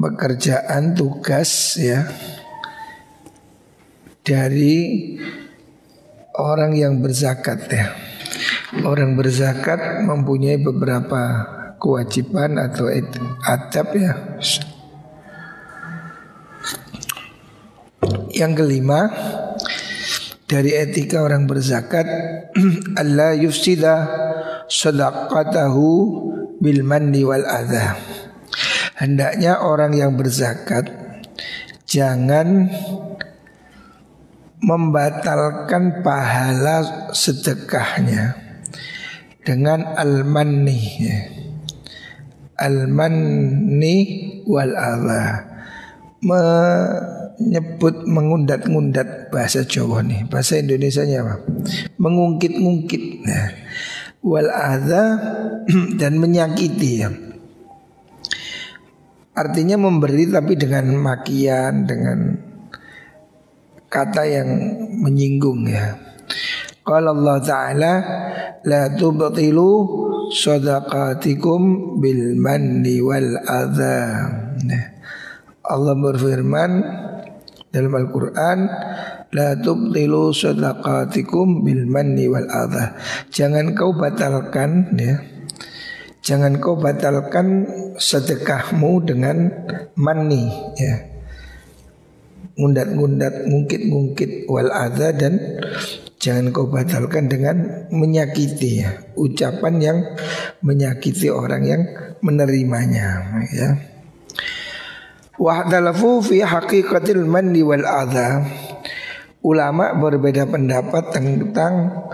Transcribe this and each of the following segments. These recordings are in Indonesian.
pekerjaan tugas ya dari orang yang berzakat ya. Orang berzakat mempunyai beberapa kewajiban atau adab ya. Yang kelima dari etika orang berzakat Allah yufsida sadaqatahu bil manni wal adha hendaknya orang yang berzakat jangan membatalkan pahala sedekahnya dengan al-manni al-manni wal adha. Menyebut mengundat-ngundat bahasa Jawa nih bahasa Indonesia nya apa? Mengungkit-ungkit nah, wal adha dan menyakiti. ya Artinya memberi tapi dengan makian, dengan kata yang menyinggung ya. Kalau Allah Ta'ala La tubtilu sadaqatikum bil manni wal adha. Nah, Allah berfirman dalam Al-Quran La tubtilu sadaqatikum bil manni wal adha. Jangan kau batalkan ya Jangan kau batalkan sedekahmu dengan mani ya. Ngundat-ngundat, ngungkit-ngungkit wal adha dan jangan kau batalkan dengan menyakiti ya. Ucapan yang menyakiti orang yang menerimanya ya. Wahdalafu fi haqiqatil mandi wal adha Ulama berbeda pendapat tentang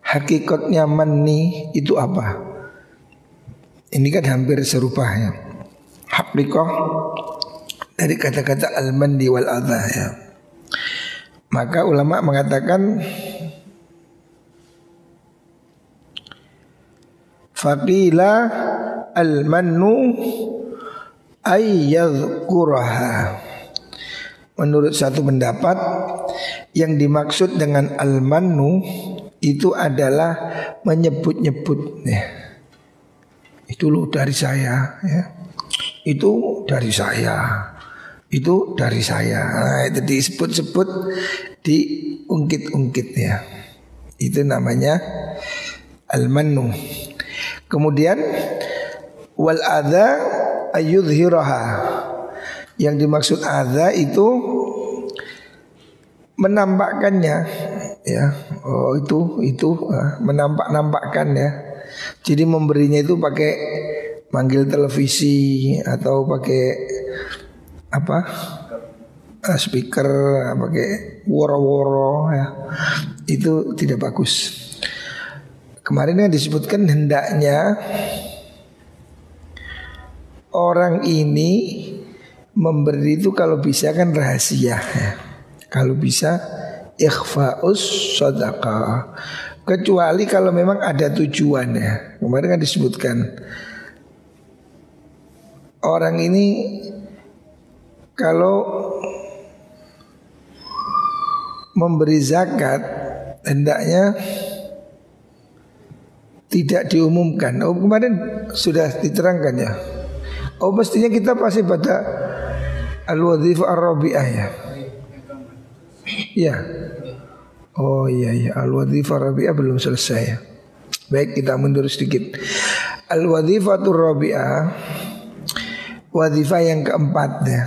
hakikatnya mani itu apa? Ini kan hampir serupa ya. Haqiqah dari kata-kata al-mandi wal adha ya. Maka ulama mengatakan Faqila al-mannu ayyadhkuraha Menurut satu pendapat Yang dimaksud dengan al-mannu Itu adalah menyebut-nyebut ya itu loh dari saya ya. Itu dari saya. Itu dari saya. Nah, itu disebut-sebut diungkit-ungkit ya. Itu namanya al-mannu. Kemudian wal adha ayudhiraha. Yang dimaksud adha itu menampakkannya ya. Oh itu itu uh, menampak-nampakkan ya jadi memberinya itu pakai manggil televisi atau pakai apa? Uh, speaker, pakai woro-woro ya. Itu tidak bagus. Kemarin yang disebutkan hendaknya orang ini memberi itu kalau bisa kan rahasia ya. Kalau bisa ikhfaus sadaqah Kecuali kalau memang ada tujuannya Kemarin kan disebutkan Orang ini Kalau Memberi zakat Hendaknya Tidak diumumkan. Oh kemarin sudah diterangkan ya. Oh pastinya kita pasti pada Al-Wadhif Ar-Rabi'ah ya. Ya Oh iya iya. Al-Wadhifah Rabi'ah belum selesai. Baik kita mundur sedikit. Al-Wadhifatul Rabi'ah Wadhifah yang keempat ya.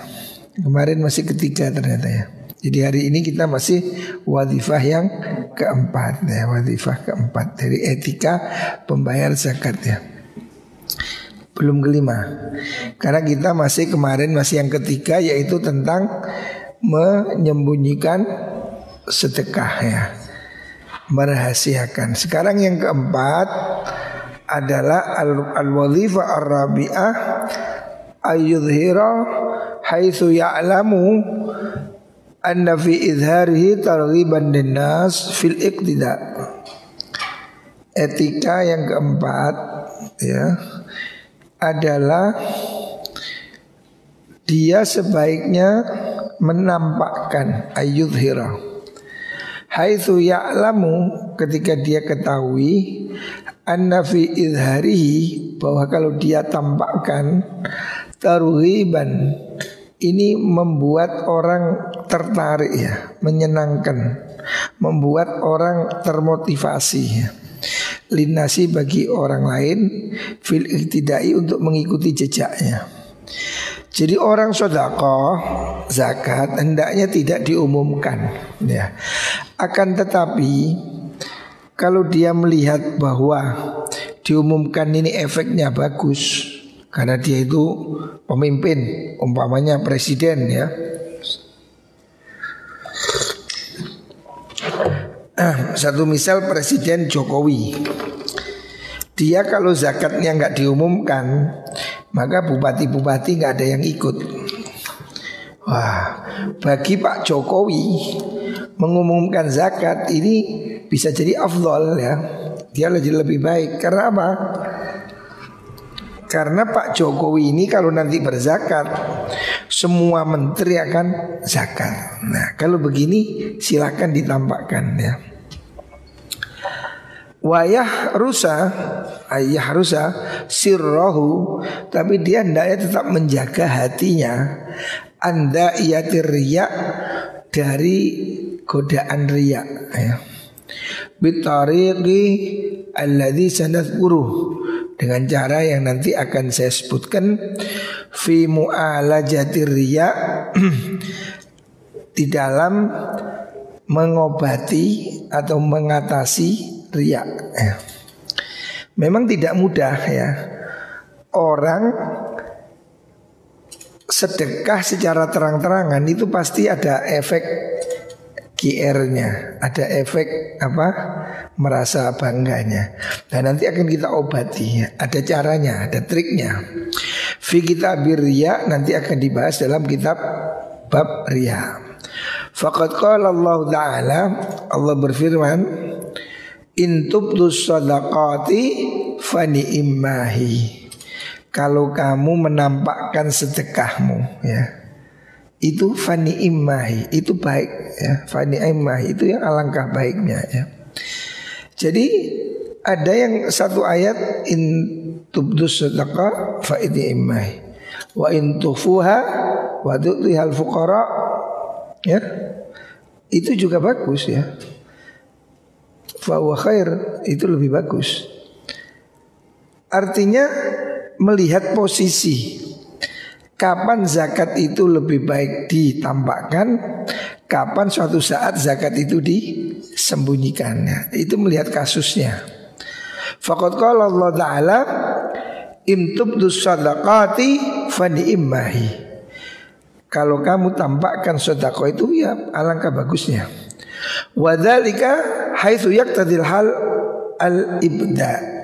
Kemarin masih ketiga ternyata ya. Jadi hari ini kita masih wadhifah yang keempat ya Wadhifah keempat. Dari etika pembayar zakat ya. Belum kelima. Karena kita masih kemarin masih yang ketiga Yaitu tentang menyembunyikan sedekah ya. Merahasiakan. Sekarang yang keempat adalah al-wadhifa ar-rabi'ah ayudhira haitsu ya'lamu anna fi idharihi targhiban linnas fil iqtida. Etika yang keempat ya adalah dia sebaiknya menampakkan ayudhira haitsu ya'lamu ketika dia ketahui anna fi idharihi bahwa kalau dia tampakkan taruhiban ini membuat orang tertarik ya, menyenangkan, membuat orang termotivasi ya. Linasi bagi orang lain fil iktidai untuk mengikuti jejaknya. Jadi orang sodako zakat hendaknya tidak diumumkan ya. Akan tetapi kalau dia melihat bahwa diumumkan ini efeknya bagus karena dia itu pemimpin, umpamanya presiden ya. Ah, satu misal Presiden Jokowi Dia kalau zakatnya nggak diumumkan Maka bupati-bupati nggak ada yang ikut Wah bagi Pak Jokowi Mengumumkan zakat ini bisa jadi afdol ya. Dia lebih lebih baik. Karena apa? Karena Pak Jokowi ini kalau nanti berzakat Semua menteri akan zakat. Nah kalau begini silakan ditampakkan ya. Wayah rusa Ayah rusa Sirrohu Tapi dia hendaknya tetap menjaga hatinya Anda iatir riak Dari godaan riak ya. Bitariqi Alladhi sanat dengan cara yang nanti akan saya sebutkan fi mu'alajati riya di dalam mengobati atau mengatasi riya. Ya. Memang tidak mudah ya. Orang sedekah secara terang-terangan itu pasti ada efek QR-nya, ada efek apa? merasa bangganya. Dan nanti akan kita obati, ada caranya, ada triknya. Fi kitab ria nanti akan dibahas dalam kitab bab ria. Fakat qala Allah Ta'ala Allah berfirman In tubdus sadaqati fani immahi Kalau kamu menampakkan sedekahmu ya itu fani imahi itu baik ya. Fani imahi itu yang alangkah baiknya ya. Jadi ada yang satu ayat in tubdus sedekah fa imahi wa in tufuha wa tu'tihal fuqara ya. Itu juga bagus ya. Fa khair itu lebih bagus. Artinya melihat posisi Kapan zakat itu lebih baik ditampakkan Kapan suatu saat zakat itu disembunyikan? Ya, Itu melihat kasusnya. Fakat kalau Allah Ta'ala Imtubdu sadaqati fani immahi Kalau kamu tampakkan sodako itu ya alangkah bagusnya. Wadhalika haithu yaktadil hal al-ibda'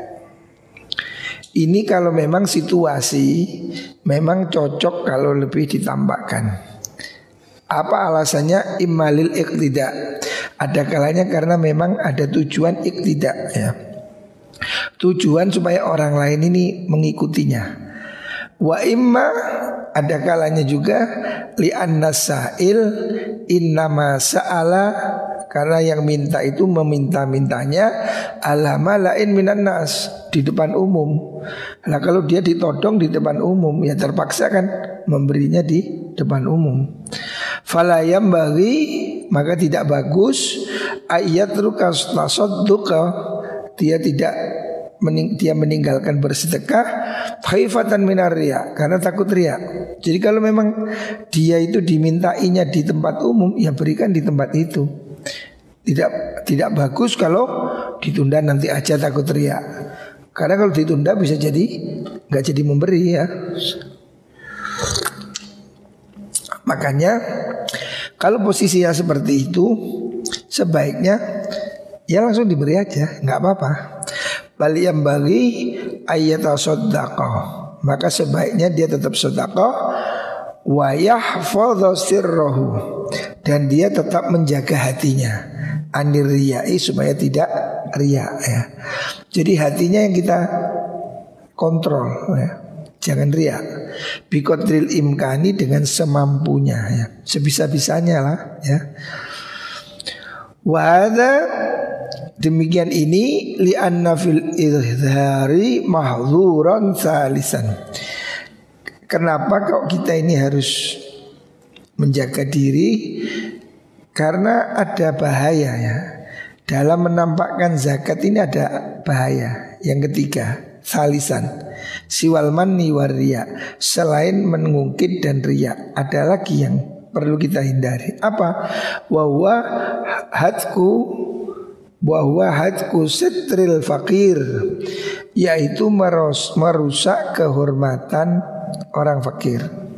Ini kalau memang situasi memang cocok kalau lebih ditambahkan. Apa alasannya imalil iktida? Ada kalanya karena memang ada tujuan iktida ya. Tujuan supaya orang lain ini mengikutinya. Wa imma ada kalanya juga li nasail innama sa'ala karena yang minta itu meminta-mintanya alama lain minan nas di depan umum. Nah kalau dia ditodong di depan umum ya terpaksa kan memberinya di depan umum. Falayam bagi maka tidak bagus ayat rukas duka dia tidak mening, dia meninggalkan bersedekah khaifatan minaria karena takut ria. Jadi kalau memang dia itu dimintainya di tempat umum ya berikan di tempat itu. Tidak tidak bagus kalau ditunda nanti aja takut teriak. Karena kalau ditunda bisa jadi nggak jadi memberi ya. Makanya kalau posisinya seperti itu sebaiknya ya langsung diberi aja, nggak apa-apa. Bali yang bagi ayat sodakoh maka sebaiknya dia tetap sedekah wa yahfadhu sirrahu dan dia tetap menjaga hatinya anir riyai supaya tidak riak ya. Jadi hatinya yang kita kontrol ya. Jangan riak. Bikotril imkani dengan semampunya ya. Sebisa-bisanya lah ya. Wada demikian ini li fil izhari mahzuran salisan. Kenapa kok kita ini harus menjaga diri? Karena ada bahaya ya. Dalam menampakkan zakat ini ada bahaya. Yang ketiga, salisan. Siwal manni waria. Selain mengungkit dan ria, ada lagi yang perlu kita hindari. Apa? Wahwa hadku bahwa hadku setril fakir yaitu merusak kehormatan orang fakir.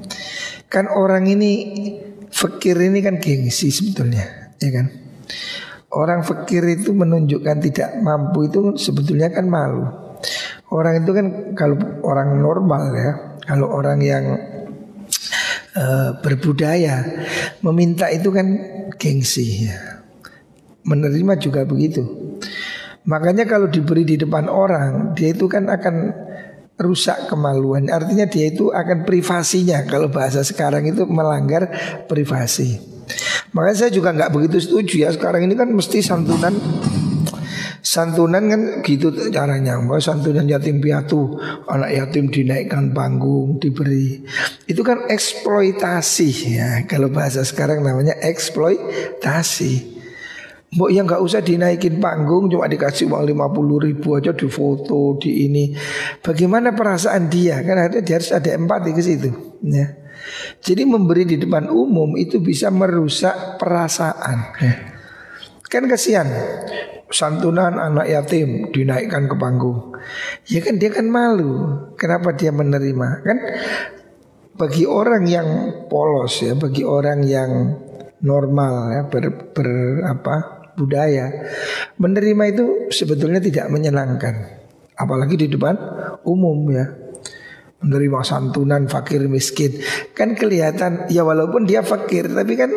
Kan orang ini fakir ini kan gengsi sebetulnya, ya kan? Orang fakir itu menunjukkan tidak mampu itu sebetulnya kan malu. Orang itu kan kalau orang normal ya, kalau orang yang uh, berbudaya meminta itu kan gengsi ya. Menerima juga begitu. Makanya kalau diberi di depan orang, dia itu kan akan rusak kemaluan. Artinya dia itu akan privasinya. Kalau bahasa sekarang itu melanggar privasi. Makanya saya juga nggak begitu setuju ya sekarang ini kan mesti santunan Santunan kan gitu caranya Bahwa santunan yatim piatu Anak yatim dinaikkan panggung Diberi Itu kan eksploitasi ya Kalau bahasa sekarang namanya eksploitasi Mbok yang nggak usah dinaikin panggung Cuma dikasih uang 50 ribu aja di foto Di ini Bagaimana perasaan dia Kan ada, dia harus ada empati ke situ ya. Jadi memberi di depan umum itu bisa merusak perasaan. Ya. Kan kasihan santunan anak yatim dinaikkan ke panggung. Ya kan dia kan malu. Kenapa dia menerima? Kan bagi orang yang polos ya, bagi orang yang normal ya ber, ber apa budaya menerima itu sebetulnya tidak menyenangkan apalagi di depan umum ya menerima santunan fakir miskin kan kelihatan ya walaupun dia fakir tapi kan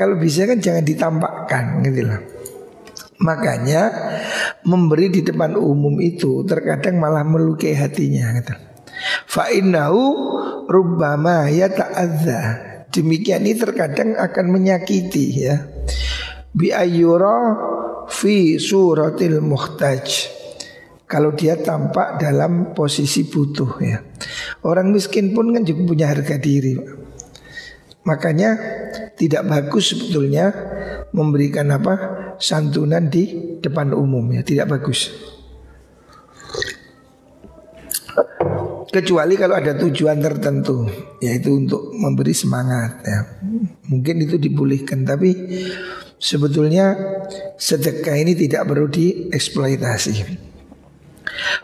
kalau bisa kan jangan ditampakkan gitu loh. Makanya memberi di depan umum itu terkadang malah melukai hatinya gitu. Fa innahu rubbama yata'adza. Demikian ini terkadang akan menyakiti ya. Bi ayyura fi suratil muhtaj kalau dia tampak dalam posisi butuh ya. Orang miskin pun kan juga punya harga diri. Makanya tidak bagus sebetulnya memberikan apa santunan di depan umum ya, tidak bagus. Kecuali kalau ada tujuan tertentu Yaitu untuk memberi semangat ya. Mungkin itu dibolehkan Tapi sebetulnya sedekah ini tidak perlu dieksploitasi.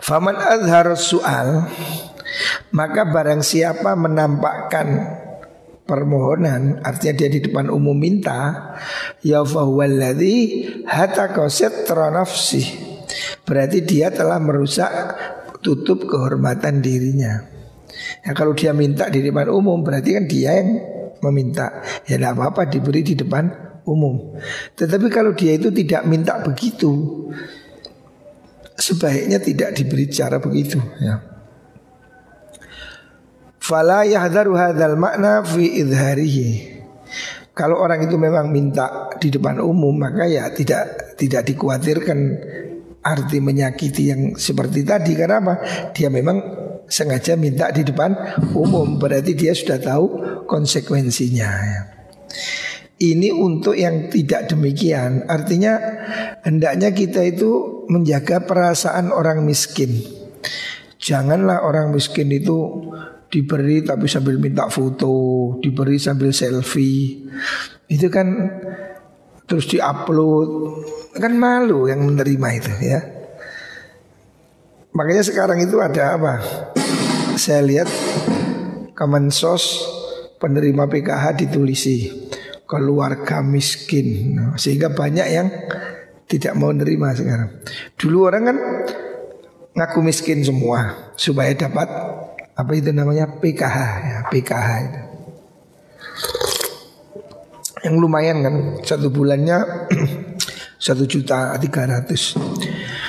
Faman azhar soal maka barang siapa menampakkan permohonan artinya dia di depan umum minta ya sitra nafsi berarti dia telah merusak tutup kehormatan dirinya. Ya kalau dia minta di depan umum berarti kan dia yang meminta. Ya tidak apa-apa diberi di depan umum tetapi kalau dia itu tidak minta begitu sebaiknya tidak diberi cara begitu ya. Fala yahdharu hadzal makna fi idharihi. Kalau orang itu memang minta di depan umum maka ya tidak tidak dikhawatirkan arti menyakiti yang seperti tadi karena apa? Dia memang sengaja minta di depan umum berarti dia sudah tahu konsekuensinya ya. Ini untuk yang tidak demikian. Artinya hendaknya kita itu menjaga perasaan orang miskin. Janganlah orang miskin itu diberi tapi sambil minta foto Diberi sambil selfie. Itu kan terus diupload. Kan malu yang menerima itu ya. Makanya sekarang itu ada apa? Saya lihat Kemensos penerima PKH ditulisi keluarga miskin. Sehingga banyak yang tidak mau nerima sekarang. Dulu orang kan ngaku miskin semua supaya dapat apa itu namanya PKH ya PKH itu. Yang lumayan kan satu bulannya satu juta tiga ratus.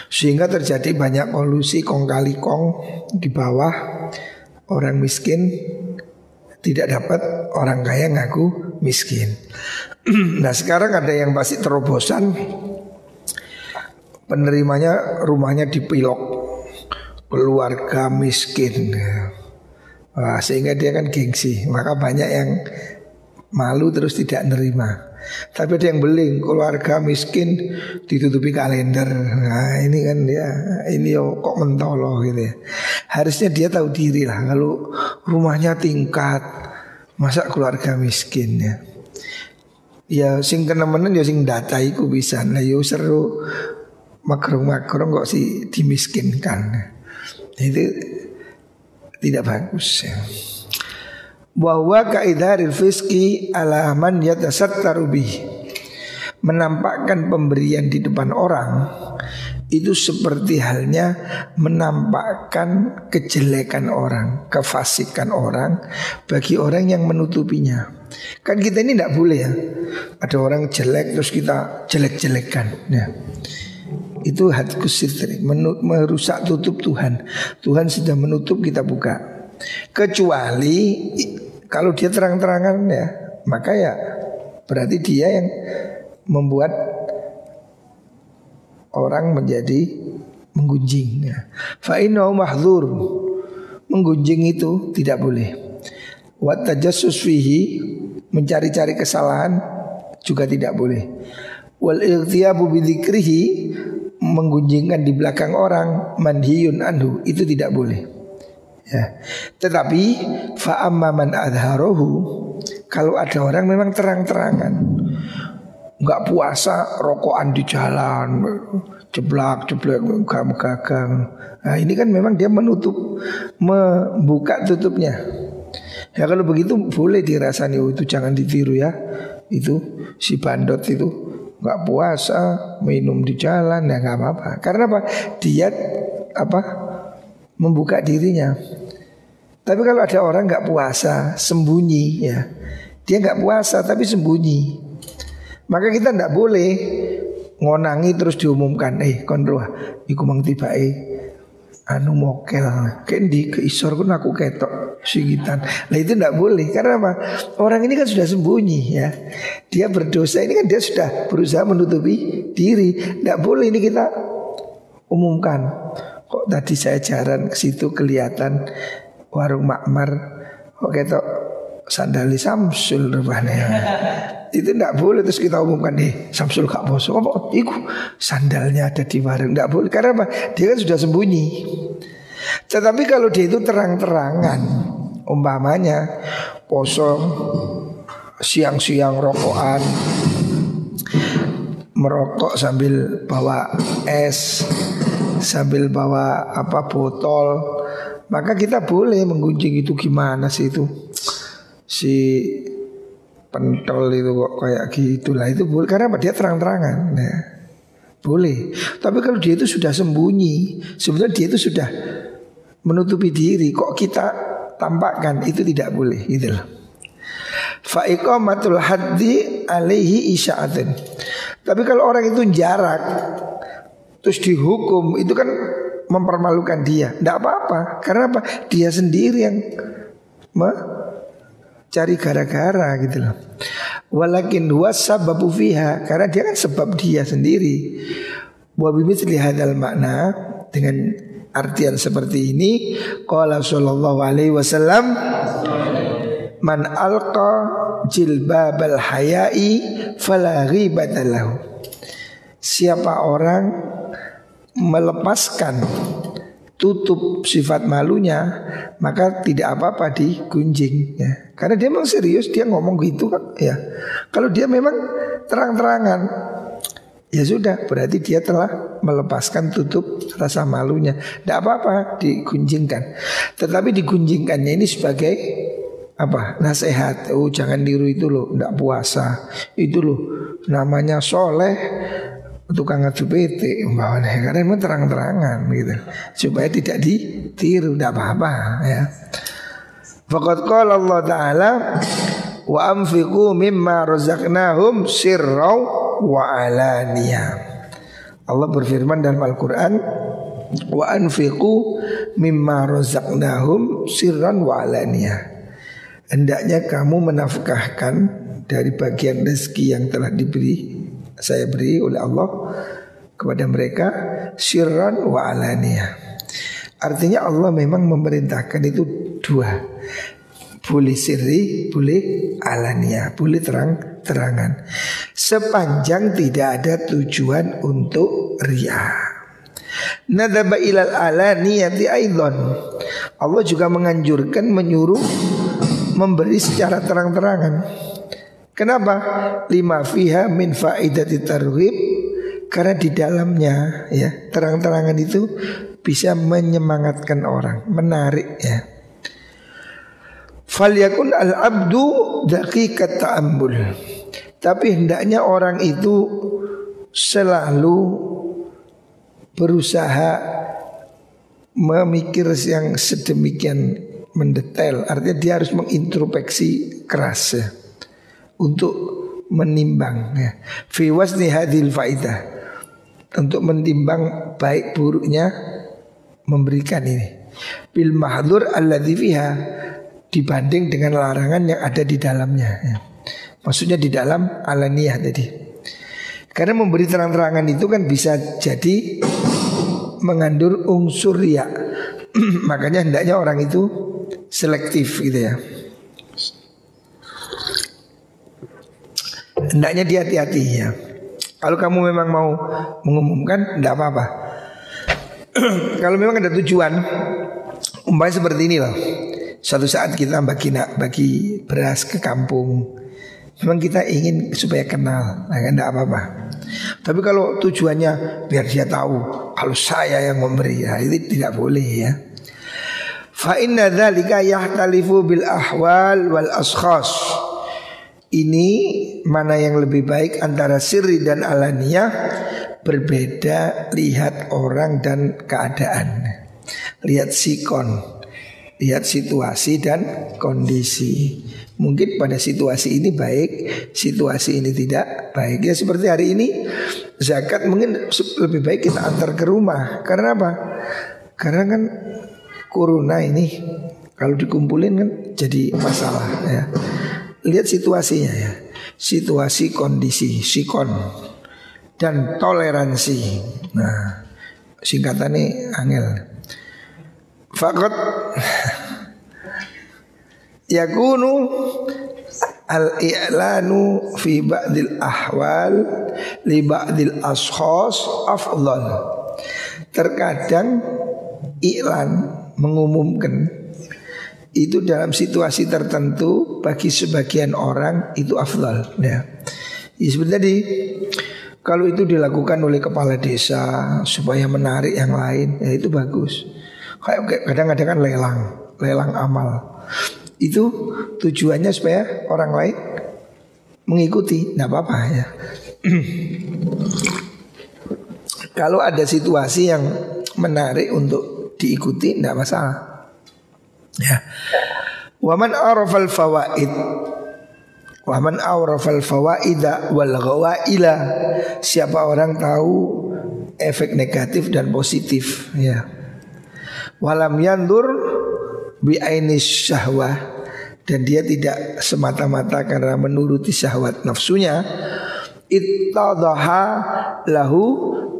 Sehingga terjadi banyak kolusi kong kali kong di bawah orang miskin tidak dapat orang kaya ngaku miskin. nah sekarang ada yang pasti terobosan penerimanya rumahnya dipilok keluarga miskin. Wah, sehingga dia kan gengsi, maka banyak yang malu terus tidak nerima. Tapi ada yang beling keluarga miskin ditutupi kalender. Nah ini kan dia ini yo kok mentolo gitu ya. Harusnya dia tahu diri lah kalau rumahnya tingkat masa keluarga miskin ya. Ya sing kenemenen ya sing data iku bisa. Nah yo seru makrong-makrong kok si dimiskinkan. Itu tidak bagus ya bahwa kaidaril fiski ala man yatasattaru bih menampakkan pemberian di depan orang itu seperti halnya menampakkan kejelekan orang, kefasikan orang bagi orang yang menutupinya. Kan kita ini tidak boleh ya. Ada orang jelek terus kita jelek-jelekan. Ya. Itu hati sitri, merusak tutup Tuhan. Tuhan sudah menutup kita buka. Kecuali kalau dia terang-terangan ya, maka ya berarti dia yang membuat orang menjadi menggunjing. Ya. Mahdur menggunjing itu tidak boleh. Wat tajassus fihi mencari-cari kesalahan juga tidak boleh. Wal ightiyabu bidzikrihi menggunjingkan di belakang orang manhiyun anhu itu tidak boleh. Ya. Tetapi fa'amma man adharohu kalau ada orang memang terang-terangan nggak puasa rokokan di jalan jeblak gagang gagang nah ini kan memang dia menutup membuka tutupnya. Ya kalau begitu boleh dirasani oh, itu jangan ditiru ya. Itu si bandot itu nggak puasa minum di jalan ya nggak apa-apa. Karena apa? Dia apa? Membuka dirinya. Tapi kalau ada orang nggak puasa, sembunyi ya, dia nggak puasa tapi sembunyi, maka kita nggak boleh ngonangi terus diumumkan, eh kondroh, iku mang tiba eh anu mokel, kendi keisor pun aku ketok sigitan. Nah itu nggak boleh karena apa? Orang ini kan sudah sembunyi ya, dia berdosa ini kan dia sudah berusaha menutupi diri, nggak boleh ini kita umumkan. Kok tadi saya jalan ke situ kelihatan warung makmar kok ketok sandali Samsul rupanya. itu tidak boleh terus kita umumkan nih Samsul gak boso apa? Iku sandalnya ada di warung tidak boleh. Karena apa? Dia kan sudah sembunyi. Tetapi kalau dia itu terang-terangan umpamanya poso siang-siang rokokan merokok sambil bawa es sambil bawa apa botol maka kita boleh menggunjing itu gimana sih itu? Si pentol itu kok kayak gitulah itu boleh karena apa dia terang-terangan ya. boleh tapi kalau dia itu sudah sembunyi sebenarnya dia itu sudah menutupi diri kok kita tampakkan itu tidak boleh gitu loh fa haddi alaihi tapi kalau orang itu jarak terus dihukum itu kan mempermalukan dia. Tidak apa-apa. Karena apa? Dia sendiri yang mencari gara-gara gitu loh. Walakin huwa sababu fiha karena dia kan sebab dia sendiri. Wa bimithli hadzal makna dengan artian seperti ini qala sallallahu alaihi wasallam man alqa jilbabal hayai fala ghibata lahu. Siapa orang melepaskan tutup sifat malunya maka tidak apa-apa digunjing ya. Karena dia memang serius dia ngomong gitu kan ya. Kalau dia memang terang-terangan ya sudah berarti dia telah melepaskan tutup rasa malunya. Tidak apa-apa digunjingkan. Tetapi digunjingkannya ini sebagai apa? Nasihat. Oh jangan diru itu loh tidak puasa. Itu loh namanya soleh tukang ngadu PT umpamanya karena memang terang-terangan gitu supaya tidak ditiru tidak apa-apa ya. Fakat qala Allah Ta'ala wa anfiqu mimma razaqnahum sirraw wa alaniyah. Allah berfirman dalam Al-Qur'an wa anfiqu mimma razaqnahum sirran wa alaniyah. Hendaknya kamu menafkahkan dari bagian rezeki yang telah diberi saya beri oleh Allah kepada mereka sirran wa alaniyah. Artinya Allah memang memerintahkan itu dua. Boleh sirri, boleh alania, boleh terang-terangan Sepanjang tidak ada tujuan untuk ria Nadaba ilal alaniyati aidon. Allah juga menganjurkan, menyuruh Memberi secara terang-terangan Kenapa? Lima fiha min faidati targhib karena di dalamnya ya terang-terangan itu bisa menyemangatkan orang, menarik ya. Falyakun al-abdu daqiqat ta'ammul. Tapi hendaknya orang itu selalu berusaha memikir yang sedemikian mendetail. Artinya dia harus mengintrospeksi keras ya untuk menimbang ya. Fi wasni hadhil faidah untuk menimbang baik buruknya memberikan ini bil mahdur alladzi fiha dibanding dengan larangan yang ada di dalamnya ya. Maksudnya di dalam alaniyah tadi. Karena memberi terang-terangan itu kan bisa jadi mengandung unsur ya. Makanya hendaknya orang itu selektif gitu ya. Hendaknya dia hati-hati ya. Kalau kamu memang mau mengumumkan, tidak apa-apa. Kalau memang ada tujuan, umpamanya seperti ini loh. Suatu saat kita bagi bagi beras ke kampung, memang kita ingin supaya kenal, nah, kan tidak apa-apa. Tapi kalau tujuannya biar dia tahu kalau saya yang memberi, ya itu tidak boleh ya. Fa inna dzalika yahtalifu bil ahwal wal ashkhas. Ini mana yang lebih baik antara sirri dan alaniyah berbeda lihat orang dan keadaan. Lihat sikon, lihat situasi dan kondisi. Mungkin pada situasi ini baik, situasi ini tidak baik. Ya seperti hari ini zakat mungkin lebih baik kita antar ke rumah. Karena apa? Karena kan corona ini kalau dikumpulin kan jadi masalah ya lihat situasinya ya. Situasi kondisi sikon dan toleransi. Nah, singkatannya angel. Fakat yakunu al-i'lanu fi ba'dil ahwal li ba'dil ashos afdal. Terkadang iklan mengumumkan itu dalam situasi tertentu bagi sebagian orang itu afdal ya. ya seperti tadi kalau itu dilakukan oleh kepala desa supaya menarik yang lain ya itu bagus. Kayak kadang-kadang kan lelang, lelang amal. Itu tujuannya supaya orang lain mengikuti, tidak apa-apa ya. Kalau ada situasi yang menarik untuk diikuti, tidak masalah. Ya. Waman arafal fawaid. Waman arafal fawaida wal ghawaila. Siapa orang tahu efek negatif dan positif ya. Walam yandur bi syahwah. Dan dia tidak semata-mata karena menuruti syahwat nafsunya. Ittadaha lahu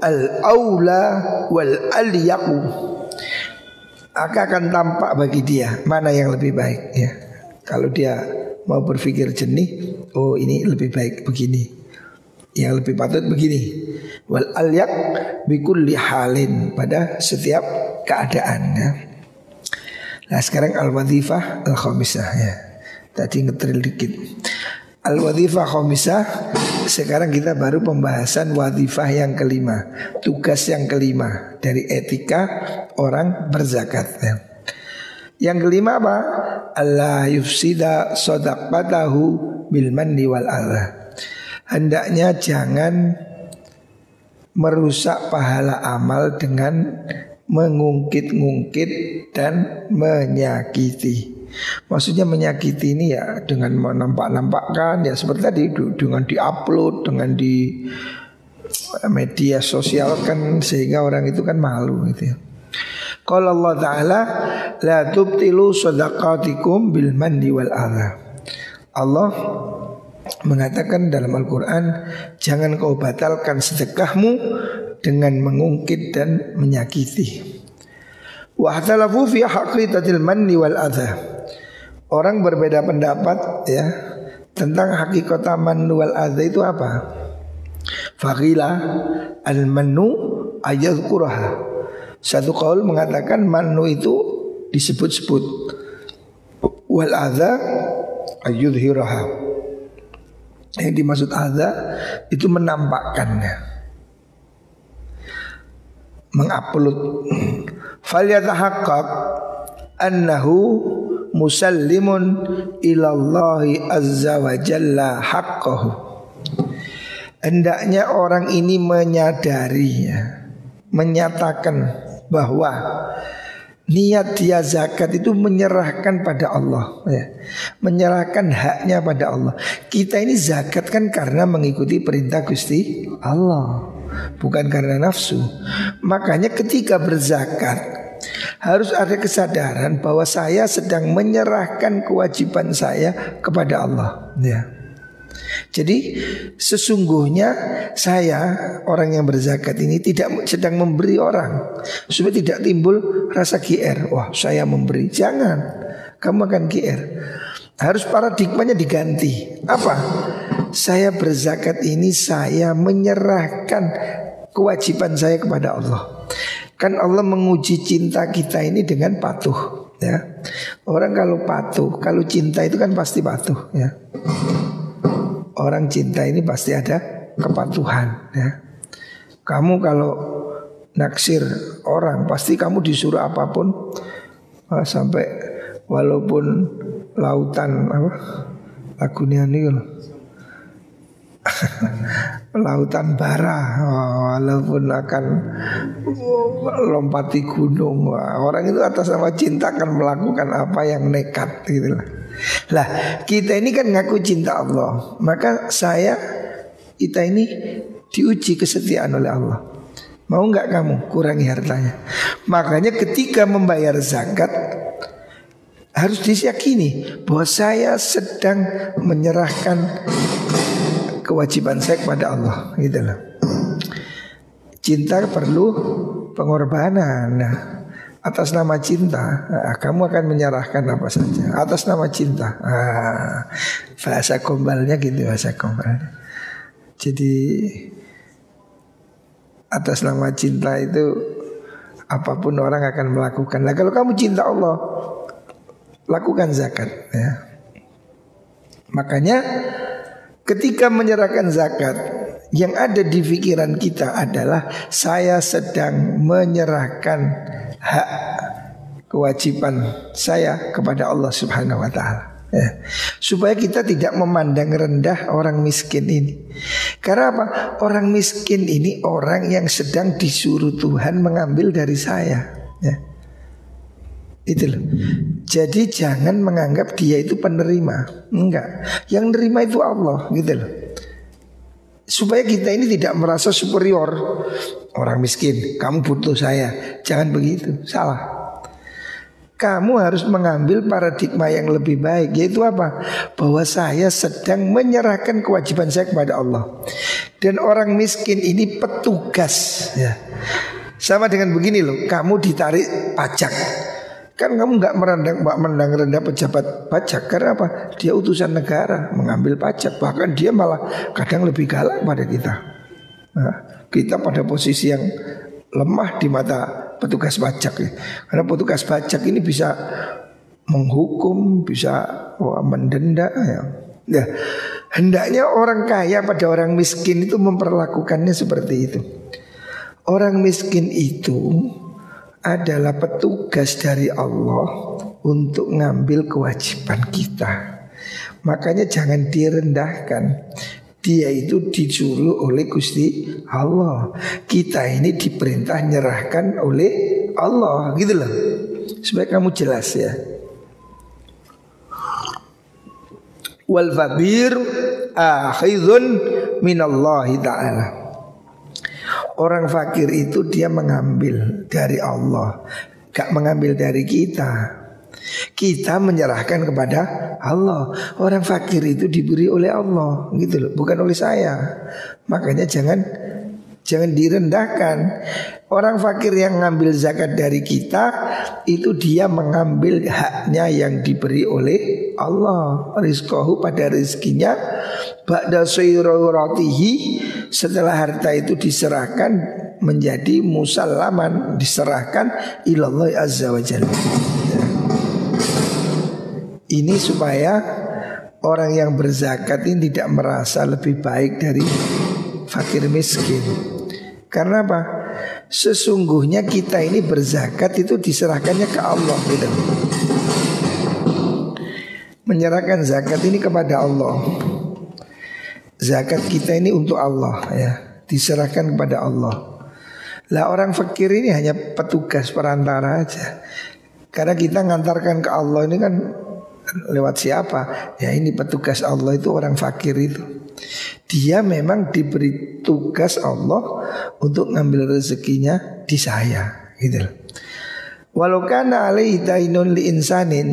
al aula wal aliyaqu akan tampak bagi dia mana yang lebih baik ya. Kalau dia mau berpikir jernih, oh ini lebih baik begini. Yang lebih patut begini. Wal alyak bikulli halin pada setiap keadaan ya. Nah sekarang al wadifah al khamisah ya. Tadi ngetril dikit. Al wadifah khamisah sekarang kita baru pembahasan wadifah yang kelima Tugas yang kelima dari etika orang berzakat ya. Yang kelima apa? Allah yufsida sodakbatahu bil mandi wal Allah Hendaknya jangan merusak pahala amal dengan mengungkit-ungkit dan menyakiti. Maksudnya menyakiti ini ya dengan menampak-nampakkan ya seperti tadi dengan diupload, dengan di media sosial kan sehingga orang itu kan malu gitu ya. Kalau Allah Ta'ala La tubtilu sadaqatikum bil mandi wal adha. Allah mengatakan dalam Al-Quran Jangan kau batalkan sedekahmu Dengan mengungkit dan menyakiti. Wahtalafu fi haqiqatil manni wal adha. Orang berbeda pendapat ya Tentang hakikat man wal adha itu apa? Fakila al-manu ayadhkuraha satu kaul mengatakan manu itu disebut-sebut wal adza ayyudhiraha. Yang dimaksud adza itu menampakkannya. Mengupload. Falyatahaqqaq annahu musallimun ilallahi azza wa jalla haqqahu. Hendaknya orang ini menyadari ya, menyatakan bahwa niat dia zakat itu menyerahkan pada Allah ya. Menyerahkan haknya pada Allah Kita ini zakat kan karena mengikuti perintah Gusti Allah Bukan karena nafsu Makanya ketika berzakat Harus ada kesadaran bahwa saya sedang menyerahkan kewajiban saya kepada Allah ya. Jadi sesungguhnya saya orang yang berzakat ini tidak sedang memberi orang supaya tidak timbul rasa GR. Wah saya memberi, jangan kamu akan GR. Harus paradigmanya diganti. Apa? Saya berzakat ini saya menyerahkan kewajiban saya kepada Allah. Kan Allah menguji cinta kita ini dengan patuh ya. Orang kalau patuh, kalau cinta itu kan pasti patuh ya orang cinta ini pasti ada kepatuhan ya. Kamu kalau naksir orang pasti kamu disuruh apa pun ah, sampai walaupun lautan apa lagunya ini loh. lautan bara walaupun akan lompati gunung orang itu atas nama cinta akan melakukan apa yang nekat gitu lah lah kita ini kan ngaku cinta Allah. Maka saya Kita ini diuji kesetiaan oleh Allah. Mau nggak kamu kurangi hartanya? Makanya ketika membayar zakat Harus disyakini Bahwa saya sedang menyerahkan Kewajiban saya kepada Allah. Gitu loh. Cinta perlu pengorbanan. Nah atas nama cinta nah, kamu akan menyerahkan apa saja. Atas nama cinta nah, bahasa gombalnya gitu bahasa gombalnya jadi atas nama cinta itu apa pun orang akan melakukan. Nah kalau kamu cinta Allah lakukan zakat ya. Makanya ketika menyerahkan zakat yang ada di pikiran kita adalah saya sedang menyerahkan hak kewajiban saya kepada Allah Subhanahu wa taala. Ya. Supaya kita tidak memandang rendah orang miskin ini Karena apa? Orang miskin ini orang yang sedang disuruh Tuhan mengambil dari saya ya. Itu loh Jadi jangan menganggap dia itu penerima Enggak Yang nerima itu Allah gitu loh Supaya kita ini tidak merasa superior Orang miskin, kamu butuh saya. Jangan begitu, salah. Kamu harus mengambil paradigma yang lebih baik Yaitu apa? Bahwa saya sedang menyerahkan kewajiban saya kepada Allah Dan orang miskin ini petugas ya. Sama dengan begini loh Kamu ditarik pajak Kan kamu nggak merendang mendang rendah pejabat pajak karena apa? Dia utusan negara mengambil pajak bahkan dia malah kadang lebih galak pada kita. Nah, kita pada posisi yang lemah di mata petugas pajak ya. Karena petugas pajak ini bisa menghukum, bisa wah, mendenda ya. Ya, hendaknya orang kaya pada orang miskin itu memperlakukannya seperti itu. Orang miskin itu adalah petugas dari Allah untuk ngambil kewajiban kita. Makanya jangan direndahkan dia itu disuruh oleh Gusti Allah. Kita ini diperintah nyerahkan oleh Allah gitu loh. Supaya kamu jelas ya. Wal fakir akhidun minallahi ta'ala. Orang fakir itu dia mengambil dari Allah, gak mengambil dari kita. Kita menyerahkan kepada Allah. Orang fakir itu diberi oleh Allah, gitu loh, bukan oleh saya. Makanya jangan jangan direndahkan. Orang fakir yang mengambil zakat dari kita itu dia mengambil haknya yang diberi oleh Allah. Rizkohu pada rizkinya ba'da sayyuratihi setelah harta itu diserahkan menjadi musallaman diserahkan ilallah azza wa jalla. Ini supaya orang yang berzakat ini tidak merasa lebih baik dari fakir miskin. Karena apa? Sesungguhnya kita ini berzakat itu diserahkannya ke Allah gitu. Menyerahkan zakat ini kepada Allah. Zakat kita ini untuk Allah ya, diserahkan kepada Allah. Lah orang fakir ini hanya petugas perantara aja. Karena kita ngantarkan ke Allah ini kan lewat siapa? Ya ini petugas Allah itu orang fakir itu. Dia memang diberi tugas Allah untuk ngambil rezekinya di saya, gitu. Walau kana alaihi li insanin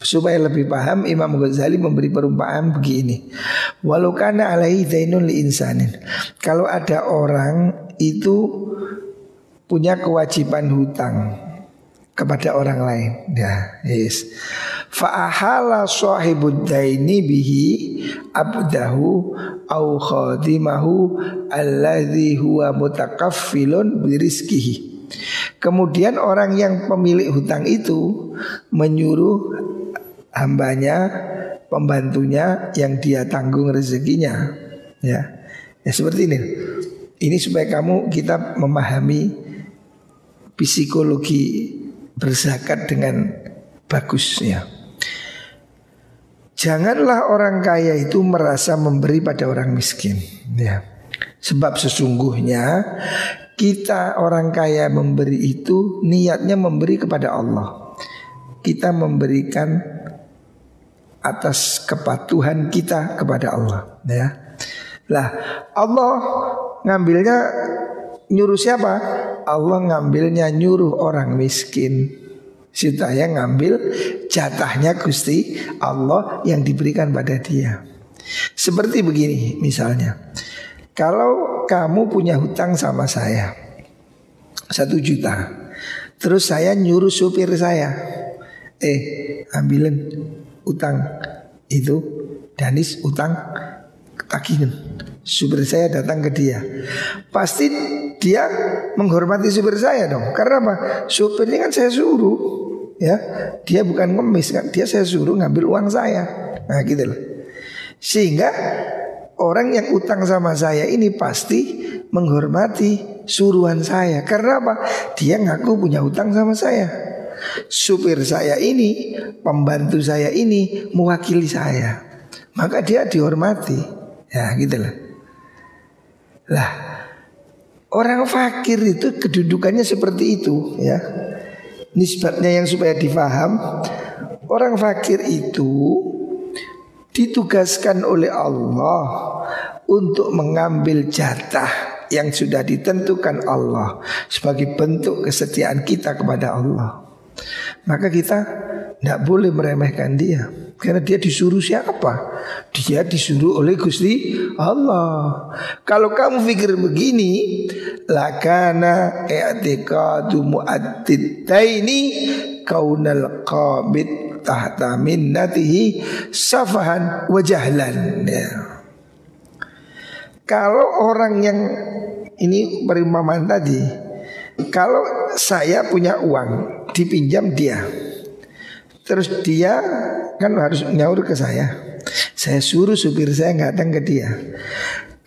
supaya lebih paham Imam Ghazali memberi perumpamaan begini. Walau kana alaihi dainun li insanin. Kalau ada orang itu punya kewajiban hutang kepada orang lain. Ya, yes. Fa'ahala sahibud daini bihi abdahu au khadimahu alladhi huwa mutakaffilun birizkihi. Kemudian orang yang pemilik hutang itu menyuruh hambanya, pembantunya yang dia tanggung rezekinya. Ya, ya seperti ini. Ini supaya kamu kita memahami psikologi berzakat dengan bagus ya. Janganlah orang kaya itu merasa memberi pada orang miskin ya. Sebab sesungguhnya kita orang kaya memberi itu niatnya memberi kepada Allah. Kita memberikan atas kepatuhan kita kepada Allah ya. Lah Allah ngambilnya nyuruh siapa? Allah ngambilnya nyuruh orang miskin supaya ngambil jatahnya Gusti Allah yang diberikan pada dia. Seperti begini misalnya, kalau kamu punya hutang sama saya satu juta, terus saya nyuruh supir saya, eh ambilin utang itu, Danis utang tagihan. Supir saya datang ke dia, pasti dia menghormati supir saya dong. Karena apa? Supir ini kan saya suruh ya dia bukan ngemis kan dia saya suruh ngambil uang saya nah gitu loh sehingga orang yang utang sama saya ini pasti menghormati suruhan saya. Karena apa? Dia ngaku punya utang sama saya. Supir saya ini pembantu saya ini mewakili saya. Maka dia dihormati. Ya gitu loh. Lah orang fakir itu kedudukannya seperti itu ya. Nisbatnya yang supaya difaham Orang fakir itu ditugaskan oleh Allah untuk mengambil jatah yang sudah ditentukan Allah sebagai bentuk kesetiaan kita kepada Allah. Maka kita tidak boleh meremehkan dia karena dia disuruh siapa? Dia disuruh oleh Gusti Allah. Kalau kamu pikir begini, lakana i'tiqadu mu'additaini kaunal qabid tahta minnatihi safahan wa jahlan. Ya. Kalau orang yang ini perimpamaan tadi, kalau saya punya uang dipinjam dia, terus dia kan harus nyaur ke saya. Saya suruh supir saya nggak datang ke dia.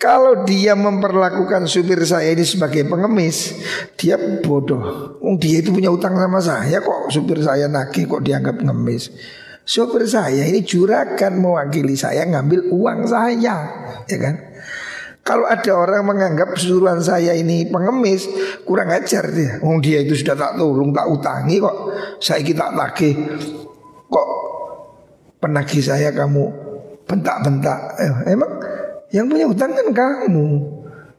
Kalau dia memperlakukan supir saya ini sebagai pengemis, dia bodoh. Oh, dia itu punya utang sama saya kok supir saya nagih kok dianggap ngemis. Sopir saya ini juragan mewakili saya ngambil uang saya, ya kan? Kalau ada orang menganggap suruhan saya ini pengemis, kurang ajar dia. Oh dia itu sudah tak tolong, tak utangi kok. Saya kita tagih. Kok penagih saya kamu bentak-bentak. Eh, emang yang punya hutang kan kamu.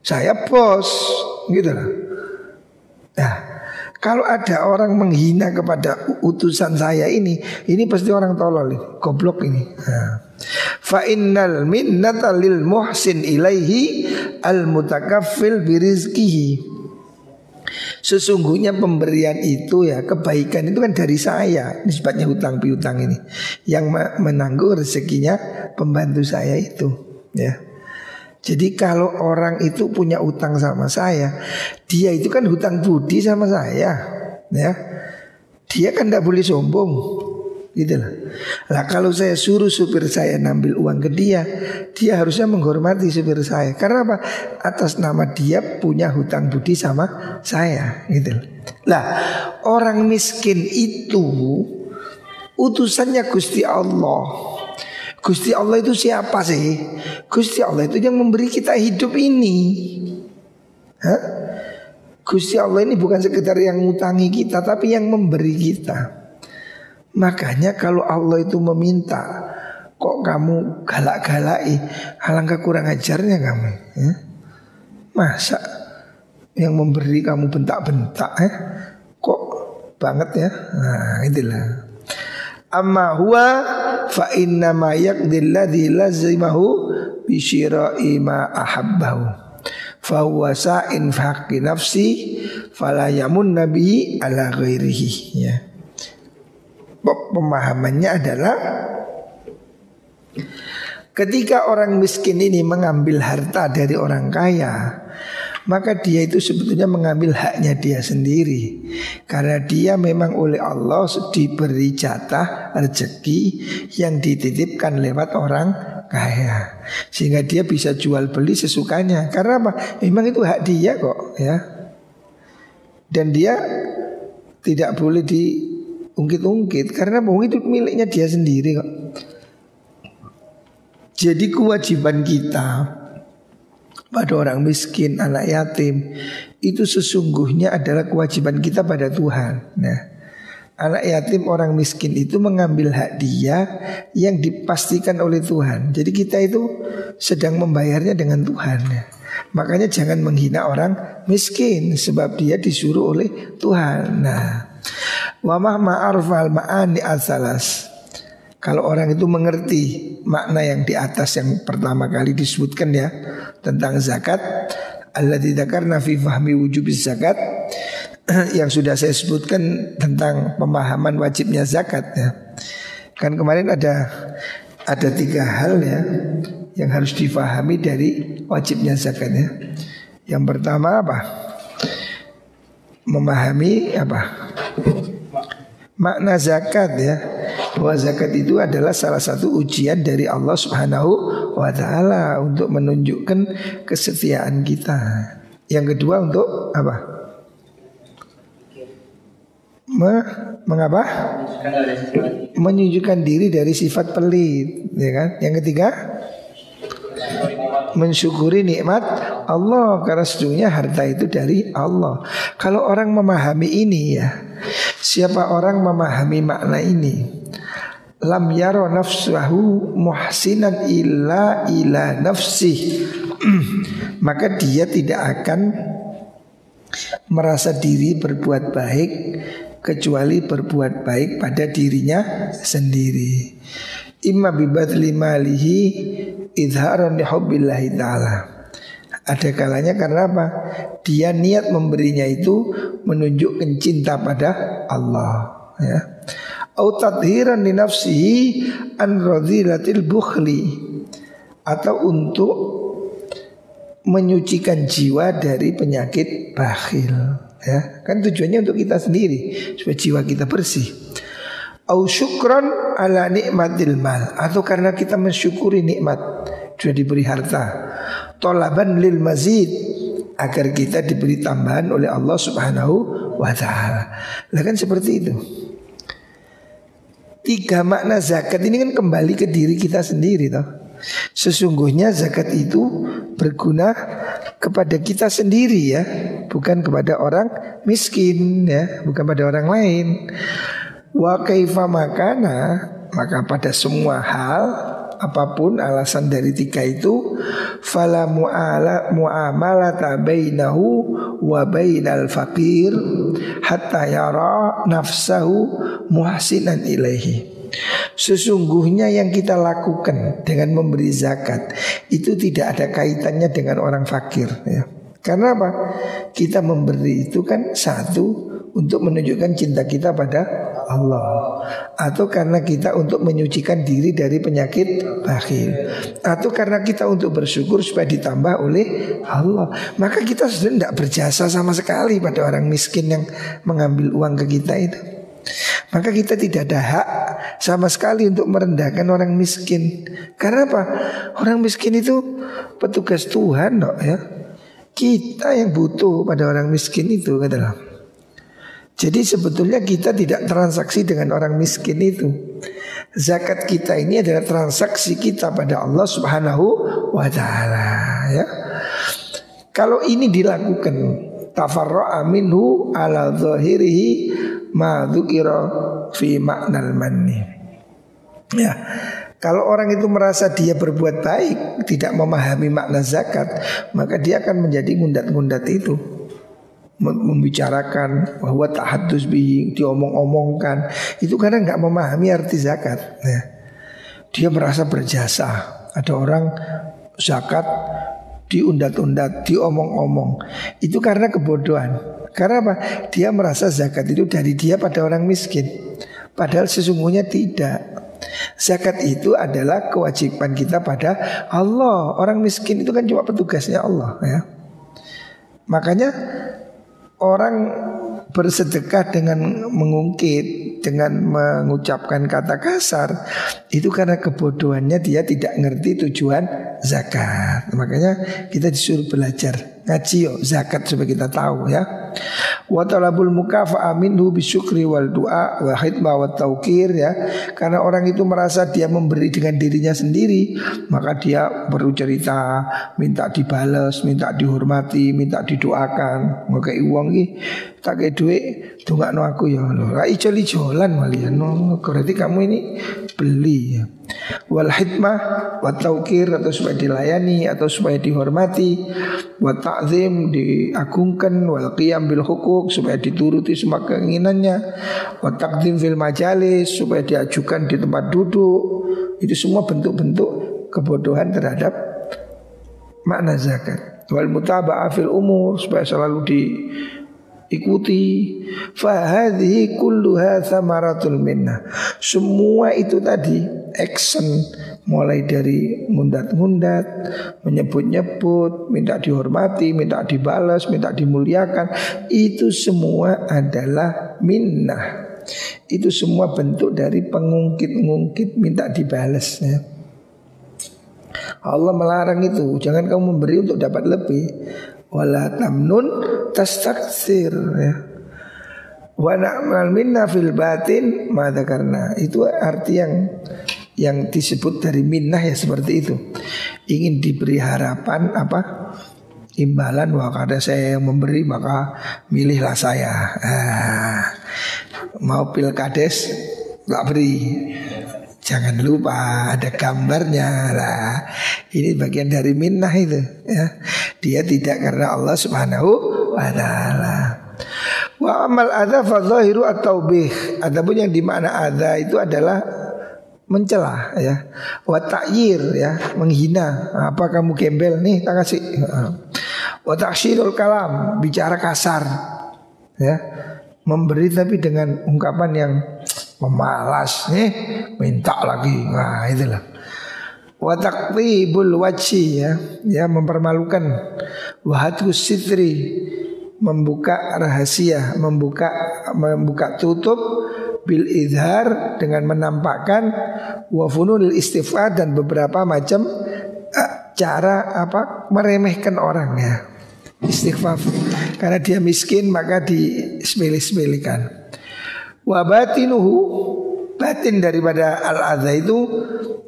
Saya bos, gitu lah. Nah, kalau ada orang menghina kepada utusan saya ini, ini pasti orang tolol goblok ini. Nah. Fa innal minnata lil muhsin ilaihi al mutakaffil birizkihi. Sesungguhnya pemberian itu ya kebaikan itu kan dari saya Nisbatnya hutang piutang ini Yang menanggung rezekinya pembantu saya itu ya jadi kalau orang itu punya utang sama saya, dia itu kan hutang budi sama saya, ya. Dia kan tidak boleh sombong, gitu lah. Lah kalau saya suruh supir saya ngambil uang ke dia, dia harusnya menghormati supir saya. Karena apa? Atas nama dia punya hutang budi sama saya, gitu. Lah orang miskin itu utusannya Gusti Allah. Gusti Allah itu siapa sih? Gusti Allah itu yang memberi kita hidup ini. Hah? Gusti Allah ini bukan sekedar yang ngutangi kita tapi yang memberi kita. Makanya kalau Allah itu meminta kok kamu galak-galai, alangkah kurang ajarnya kamu. Ya? Masa yang memberi kamu bentak-bentak ya? Kok banget ya? Nah, itulah. Amma huwa fa inna ma yaqdil ladzi lazimahu bi syira'i ma ahabbahu. Fa huwa sa'in fi nafsi fala yamun nabi ala ghairihi. Ya. Pemahamannya adalah ketika orang miskin ini mengambil harta dari orang kaya maka dia itu sebetulnya mengambil haknya dia sendiri. Karena dia memang oleh Allah diberi jatah rezeki yang dititipkan lewat orang kaya. Sehingga dia bisa jual beli sesukanya. Karena apa? Memang itu hak dia kok ya. Dan dia tidak boleh diungkit-ungkit. Karena bohong itu miliknya dia sendiri kok. Jadi kewajiban kita pada orang miskin, anak yatim itu sesungguhnya adalah kewajiban kita pada Tuhan. Nah, anak yatim orang miskin itu mengambil hak dia yang dipastikan oleh Tuhan. Jadi kita itu sedang membayarnya dengan Tuhan. Makanya jangan menghina orang miskin sebab dia disuruh oleh Tuhan. Nah, wa ma'arfal ma'ani asalas. Kalau orang itu mengerti makna yang di atas yang pertama kali disebutkan ya tentang zakat, Allah tidak karena fahmi wujub zakat yang sudah saya sebutkan tentang pemahaman wajibnya zakat ya. Kan kemarin ada ada tiga hal ya yang harus difahami dari wajibnya zakat ya. Yang pertama apa? Memahami apa? Makna zakat ya bahwa zakat itu adalah salah satu ujian dari Allah Subhanahu wa taala untuk menunjukkan kesetiaan kita. Yang kedua untuk apa? Me, mengapa? Menunjukkan diri dari sifat pelit, ya kan? Yang ketiga, mensyukuri nikmat Allah karena sejujurnya harta itu dari Allah. Kalau orang memahami ini ya, siapa orang memahami makna ini, lam yaro nafsahu muhsinan illa ila nafsih. Maka dia tidak akan merasa diri berbuat baik kecuali berbuat baik pada dirinya sendiri. Imma bibadli malihi idharan hubbillahi ta'ala. Ada kalanya karena apa? Dia niat memberinya itu menunjukkan cinta pada Allah ya au tadhiran li nafsihi an radhilatil bukhli atau untuk menyucikan jiwa dari penyakit bakhil ya kan tujuannya untuk kita sendiri supaya jiwa kita bersih au syukran ala nikmatil mal atau karena kita mensyukuri nikmat sudah diberi harta tolaban lil mazid agar kita diberi tambahan oleh Allah Subhanahu wa taala. Lah kan seperti itu. Tiga makna zakat ini kan kembali ke diri kita sendiri toh. Sesungguhnya zakat itu berguna kepada kita sendiri ya, bukan kepada orang miskin ya, bukan pada orang lain. Wa kaifa makana maka pada semua hal apa pun alasan dari tiga itu fala mu'ala mu'amalata bainahu wa bainal faqir hatta yara nafsahu muhsinan ilaihi Sesungguhnya yang kita lakukan dengan memberi zakat itu tidak ada kaitannya dengan orang fakir ya. Karena apa? Kita memberi itu kan satu untuk menunjukkan cinta kita pada Allah. Atau karena kita untuk menyucikan diri dari penyakit bakhil. Atau karena kita untuk bersyukur supaya ditambah oleh Allah. Maka kita sudah tidak berjasa sama sekali pada orang miskin yang mengambil uang ke kita itu. Maka kita tidak ada hak sama sekali untuk merendahkan orang miskin. Karena apa? Orang miskin itu petugas Tuhan dok ya. Kita yang butuh pada orang miskin itu katalah jadi sebetulnya kita tidak transaksi dengan orang miskin itu. Zakat kita ini adalah transaksi kita pada Allah Subhanahu wa taala ya. Kalau ini dilakukan tafarra'a minhu ala zahirihi ma dzukira fi ma'nal manni. Ya. Kalau orang itu merasa dia berbuat baik, tidak memahami makna zakat, maka dia akan menjadi ngundat-ngundat itu membicarakan bahwa tahadus bi diomong-omongkan itu karena nggak memahami arti zakat. Ya. Dia merasa berjasa. Ada orang zakat diundat-undat, diomong-omong. Itu karena kebodohan. Karena apa? Dia merasa zakat itu dari dia pada orang miskin. Padahal sesungguhnya tidak. Zakat itu adalah kewajiban kita pada Allah. Orang miskin itu kan cuma petugasnya Allah ya. Makanya orang bersedekah dengan mengungkit dengan mengucapkan kata kasar itu karena kebodohannya dia tidak ngerti tujuan zakat. Makanya kita disuruh belajar ngaji yo zakat supaya kita tahu ya. Wa talabul mukafa'a minhu bisyukri wal du'a wa khidma wa taukir ya. Karena orang itu merasa dia memberi dengan dirinya sendiri, maka dia perlu cerita, minta dibales, minta dihormati, minta didoakan. Maka uang iki tak kayak duit no aku ya. Ra ijol-ijolan malian. Berarti kamu ini beli ya. Wal hikmah wa taukir atau supaya dilayani atau supaya dihormati, wa ta'zim diagungkan, wal qiyam bil hukuk supaya dituruti semua keinginannya, wa taqdim fil majalis supaya diajukan di tempat duduk. Itu semua bentuk-bentuk kebodohan terhadap makna zakat. Wal mutaba'ah fil umur supaya selalu di ikuti. Fahadhi kulluha thamaratul minnah. Semua itu tadi action. Mulai dari mundat-mundat menyebut-nyebut minta dihormati minta dibalas minta dimuliakan. Itu semua adalah minnah. Itu semua bentuk dari pengungkit-ngungkit minta dibalas ya. Allah melarang itu. Jangan kamu memberi untuk dapat lebih wala tamnun tastaksir ya. Wa na'mal minna fil batin mada karena itu arti yang yang disebut dari minnah ya seperti itu. Ingin diberi harapan apa? Imbalan wah kada saya yang memberi maka milihlah saya. Ah, mau pilkades nggak beri. Jangan lupa ada gambarnya lah. Ini bagian dari minnah itu ya. Dia tidak karena Allah Subhanahu wa taala. Wa amal adza fa zahiru at-taubih. Adapun yang di mana adza itu adalah mencela ya. Wa ta'yir ya, menghina. Apa kamu gembel nih tak kasih. Wa ta'syirul kalam, bicara kasar. Ya. Memberi tapi dengan ungkapan yang pemalas nih minta lagi. Nah itulah. Watakbul wajhi ya. Ya mempermalukan. Wahatus sitri membuka rahasia membuka membuka tutup bil idhar dengan menampakkan wafunul istifad dan beberapa macam cara apa meremehkan orang ya. Istighfar. Karena dia miskin maka disepele-sepelekan Wabatinuhu batin daripada al adha itu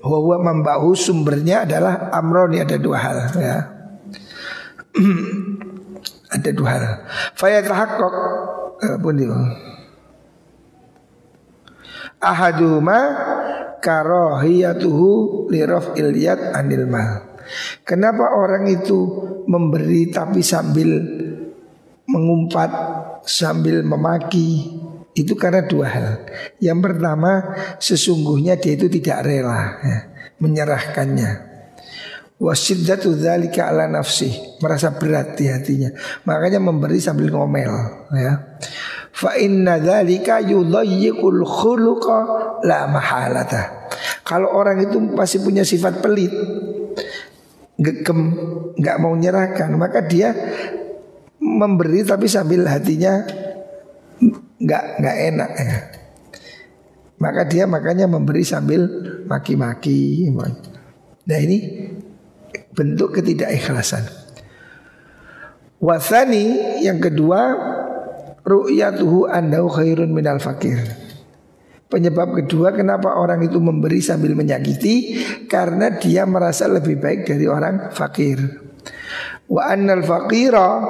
bahwa membahu sumbernya adalah amroni ada dua hal ya. ada dua hal. Fayatahaqqaq eh, pun itu. Ahaduhuma karohiyatuhu lirof ilyat anil mal. Kenapa orang itu memberi tapi sambil mengumpat, sambil memaki? Itu karena dua hal. Yang pertama, sesungguhnya dia itu tidak rela ya, menyerahkannya. Wasiddatu dzalika ala nafsi, merasa berat di hatinya. Makanya memberi sambil ngomel ya. Fa inna dzalika yudayyiqul khuluqa la mahalata. Kalau orang itu pasti punya sifat pelit, gegem, nggak mau menyerahkan, maka dia memberi tapi sambil hatinya nggak nggak enak ya. Maka dia makanya memberi sambil maki-maki. Nah ini bentuk ketidakikhlasan. Wasani yang kedua ru'yatuhu andahu khairun minal fakir. Penyebab kedua kenapa orang itu memberi sambil menyakiti karena dia merasa lebih baik dari orang fakir. Wa annal fakira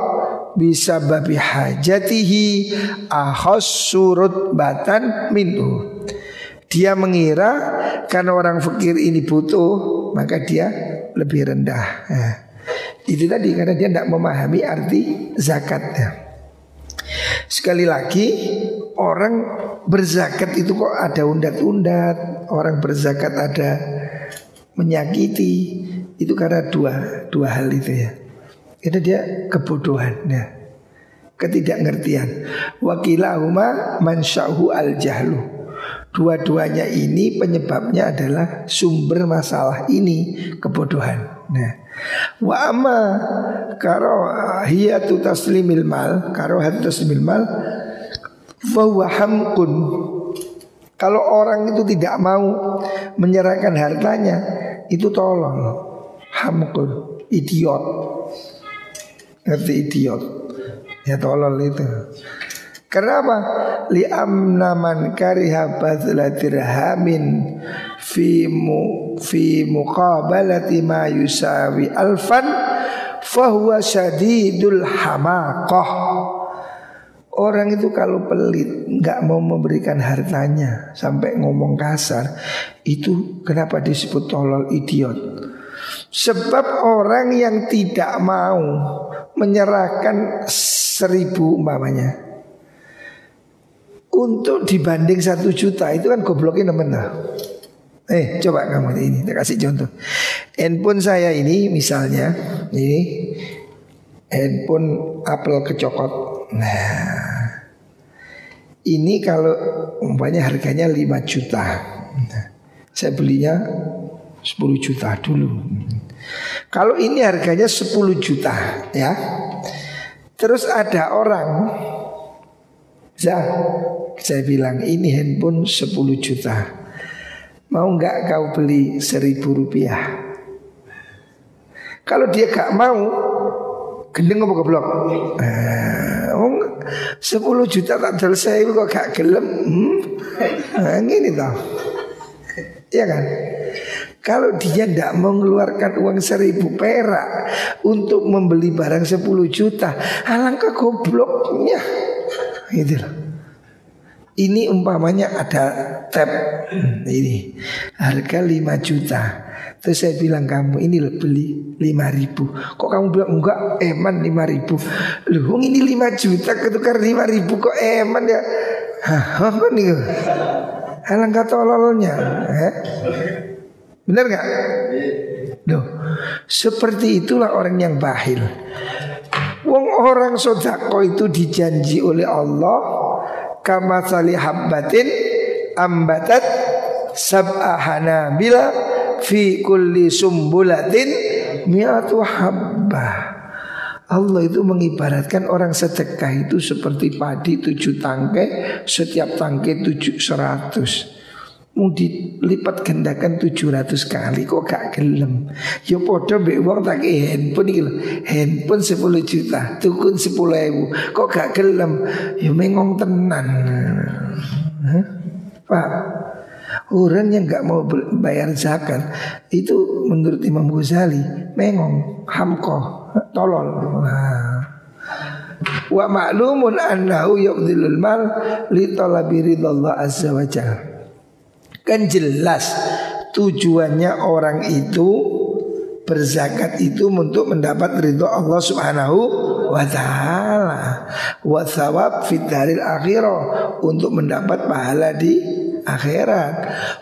bisa babi hajatihi ahos surut batan minhu. Dia mengira karena orang fakir ini butuh maka dia lebih rendah. Nah, itu tadi karena dia tidak memahami arti zakatnya. Sekali lagi orang berzakat itu kok ada undat-undat, orang berzakat ada menyakiti itu karena dua dua hal itu ya. Itu dia kebodohan ya. Ketidakngertian. Wakilahuma mansyahu al jahlu. Dua-duanya ini penyebabnya adalah sumber masalah ini kebodohan. Nah, wa amma karahiyatu taslimil mal, karahiyatu taslimil mal bahwa hamkun. Kalau orang itu tidak mau menyerahkan hartanya, itu tolong. Hamkun, idiot. Ngerti idiot. Ya tolol itu. Kenapa? Li amnaman kariha badla dirhamin fi mu fi muqabalati ma yusawi alfan fahuwa syadidul hamaqah. Orang itu kalau pelit nggak mau memberikan hartanya sampai ngomong kasar itu kenapa disebut tolol idiot? Sebab orang yang tidak mau menyerahkan seribu umpamanya. Untuk dibanding satu juta itu kan gobloknya temen Eh coba kamu ini kita kasih contoh. Handphone saya ini misalnya Ini Handphone Apple kecokot. Nah Ini kalau umpamanya harganya 5 juta. Nah, Saya belinya 10 juta dulu. Kalau ini harganya 10 juta ya. Terus ada orang saya, saya bilang ini handphone 10 juta. Mau nggak kau beli seribu rupiah? Kalau dia gak mau Gendeng apa goblok? Eh, 10 juta tak selesai kok gak gelem hmm? Nah ini tau Iya kan kalau dia tidak mengeluarkan uang seribu perak untuk membeli barang 10 juta, alangkah gobloknya. Gitu loh. Ini umpamanya ada tab ini harga 5 juta. Terus saya bilang kamu ini beli 5 ribu Kok kamu bilang enggak eman 5 ribu Loh ini 5 juta ketukar 5 ribu kok eman ya Hah apa nih Alangkah tololnya eh? Benar nggak? Loh seperti itulah orang yang bahil. Wong orang sodako itu dijanji oleh Allah Kama habbatin ambatat sab'ahana bila fi kulli sumbulatin mi'atu habbah. Allah itu mengibaratkan orang sedekah itu seperti padi tujuh tangkai Setiap tangkai tujuh seratus mau dilipat gandakan 700 kali kok gak gelem? Ya podo mbek wong tak handphone iki handphone 10 juta tukun 10 ewu. Kok gak gelem? Ya mengong tenan? Pak Orang yang nggak mau bayar zakat itu menurut Imam Ghazali mengong, hamko, tolol. Nah. Wa ma'lumun annahu yuqdilul mal li talabi ridallah azza wa Kan jelas tujuannya orang itu berzakat itu untuk mendapat ridho Allah Subhanahu wa taala. Wa thawab fid akhirah untuk mendapat pahala di akhirat.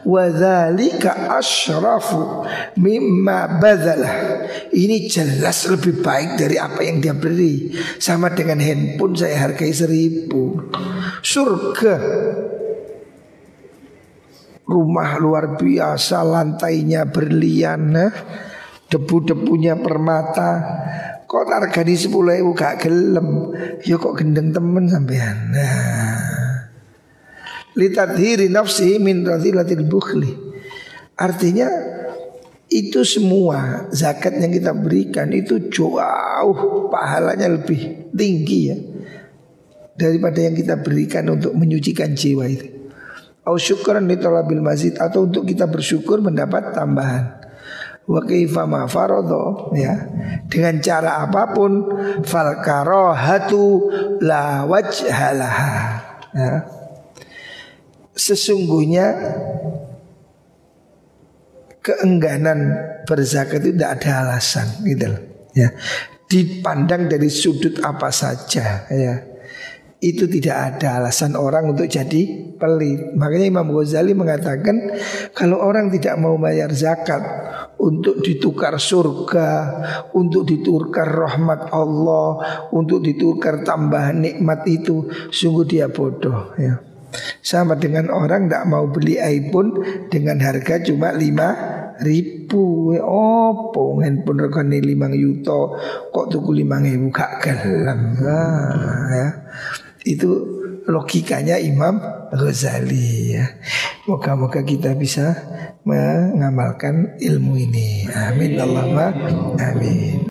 Wadzalika asyrafu mimma badalah ini jelas lebih baik dari apa yang dia beri. Sama dengan handphone saya hargai seribu. Surga rumah luar biasa lantainya berlian nah, debu-debunya permata. Kok harganya sepuluh ribu gak gelem? Ya kok gendeng temen sampean. Nah. Litadhiri nafsi min bukhli. Artinya itu semua zakat yang kita berikan itu jauh pahalanya lebih tinggi ya daripada yang kita berikan untuk menyucikan jiwa itu. Au syukran li talabil mazid atau untuk kita bersyukur mendapat tambahan. Wa kaifa ma ya dengan cara apa pun fal karahatu la wajhalaha ya sesungguhnya keengganan berzakat itu tidak ada alasan gitu loh. Ya. Dipandang dari sudut apa saja ya. Itu tidak ada alasan orang untuk jadi pelit. Makanya Imam Ghazali mengatakan kalau orang tidak mau bayar zakat untuk ditukar surga, untuk ditukar rahmat Allah, untuk ditukar tambahan nikmat itu, sungguh dia bodoh ya. Sama dengan orang tidak mau beli iPhone dengan harga cuma lima ribu. Opo handphone regane lima yuto kok tuku lima ribu gak gelam. Nah, ya. Itu logikanya Imam Ghazali ya. Moga-moga kita bisa mengamalkan ilmu ini. Amin Allahumma amin.